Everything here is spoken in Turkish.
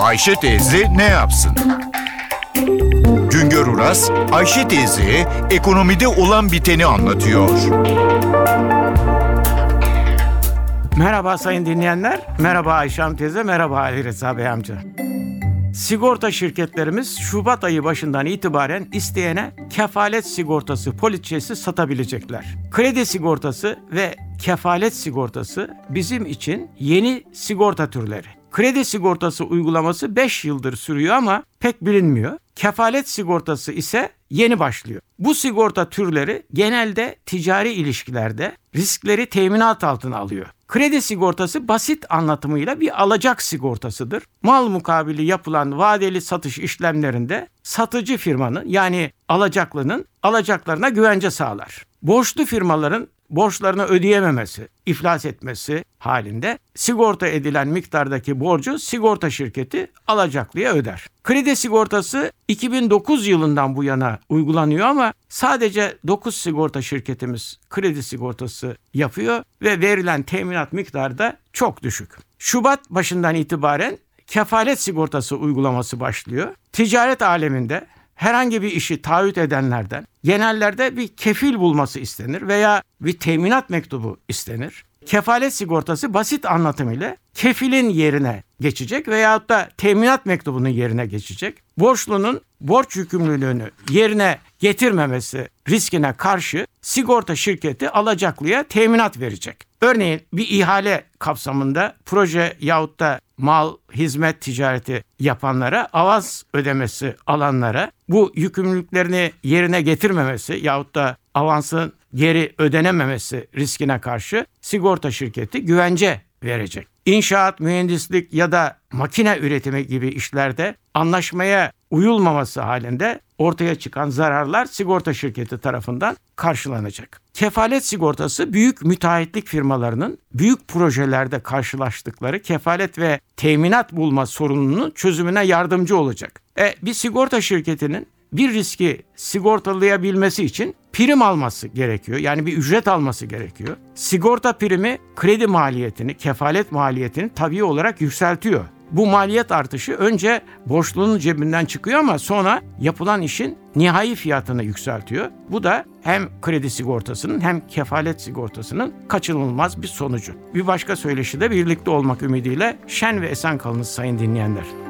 Ayşe teyze ne yapsın? Güngör Uras, Ayşe teyze ekonomide olan biteni anlatıyor. Merhaba sayın dinleyenler, merhaba Ayşe Hanım teyze, merhaba Ali Rıza Bey amca. Sigorta şirketlerimiz Şubat ayı başından itibaren isteyene kefalet sigortası poliçesi satabilecekler. Kredi sigortası ve kefalet sigortası bizim için yeni sigorta türleri. Kredi sigortası uygulaması 5 yıldır sürüyor ama pek bilinmiyor. Kefalet sigortası ise yeni başlıyor. Bu sigorta türleri genelde ticari ilişkilerde riskleri teminat altına alıyor. Kredi sigortası basit anlatımıyla bir alacak sigortasıdır. Mal mukabili yapılan vadeli satış işlemlerinde satıcı firmanın yani alacaklının alacaklarına güvence sağlar. Borçlu firmaların borçlarını ödeyememesi, iflas etmesi halinde sigorta edilen miktardaki borcu sigorta şirketi alacaklıya öder. Kredi sigortası 2009 yılından bu yana uygulanıyor ama sadece 9 sigorta şirketimiz kredi sigortası yapıyor ve verilen teminat miktarı da çok düşük. Şubat başından itibaren kefalet sigortası uygulaması başlıyor. Ticaret aleminde herhangi bir işi taahhüt edenlerden genellerde bir kefil bulması istenir veya bir teminat mektubu istenir. Kefalet sigortası basit anlatımıyla kefilin yerine geçecek veyahut da teminat mektubunun yerine geçecek. Borçlunun borç yükümlülüğünü yerine getirmemesi riskine karşı sigorta şirketi alacaklıya teminat verecek. Örneğin bir ihale kapsamında proje yahut da mal, hizmet ticareti yapanlara avans ödemesi alanlara bu yükümlülüklerini yerine getirmemesi yahut da avansın geri ödenememesi riskine karşı sigorta şirketi güvence verecek. İnşaat, mühendislik ya da makine üretimi gibi işlerde anlaşmaya uyulmaması halinde ortaya çıkan zararlar sigorta şirketi tarafından karşılanacak. Kefalet sigortası büyük müteahhitlik firmalarının büyük projelerde karşılaştıkları kefalet ve teminat bulma sorununun çözümüne yardımcı olacak. E, bir sigorta şirketinin bir riski sigortalayabilmesi için prim alması gerekiyor. Yani bir ücret alması gerekiyor. Sigorta primi kredi maliyetini, kefalet maliyetini tabii olarak yükseltiyor. Bu maliyet artışı önce borçlunun cebinden çıkıyor ama sonra yapılan işin nihai fiyatını yükseltiyor. Bu da hem kredi sigortasının hem kefalet sigortasının kaçınılmaz bir sonucu. Bir başka söyleşide birlikte olmak ümidiyle şen ve esen kalınız sayın dinleyenler.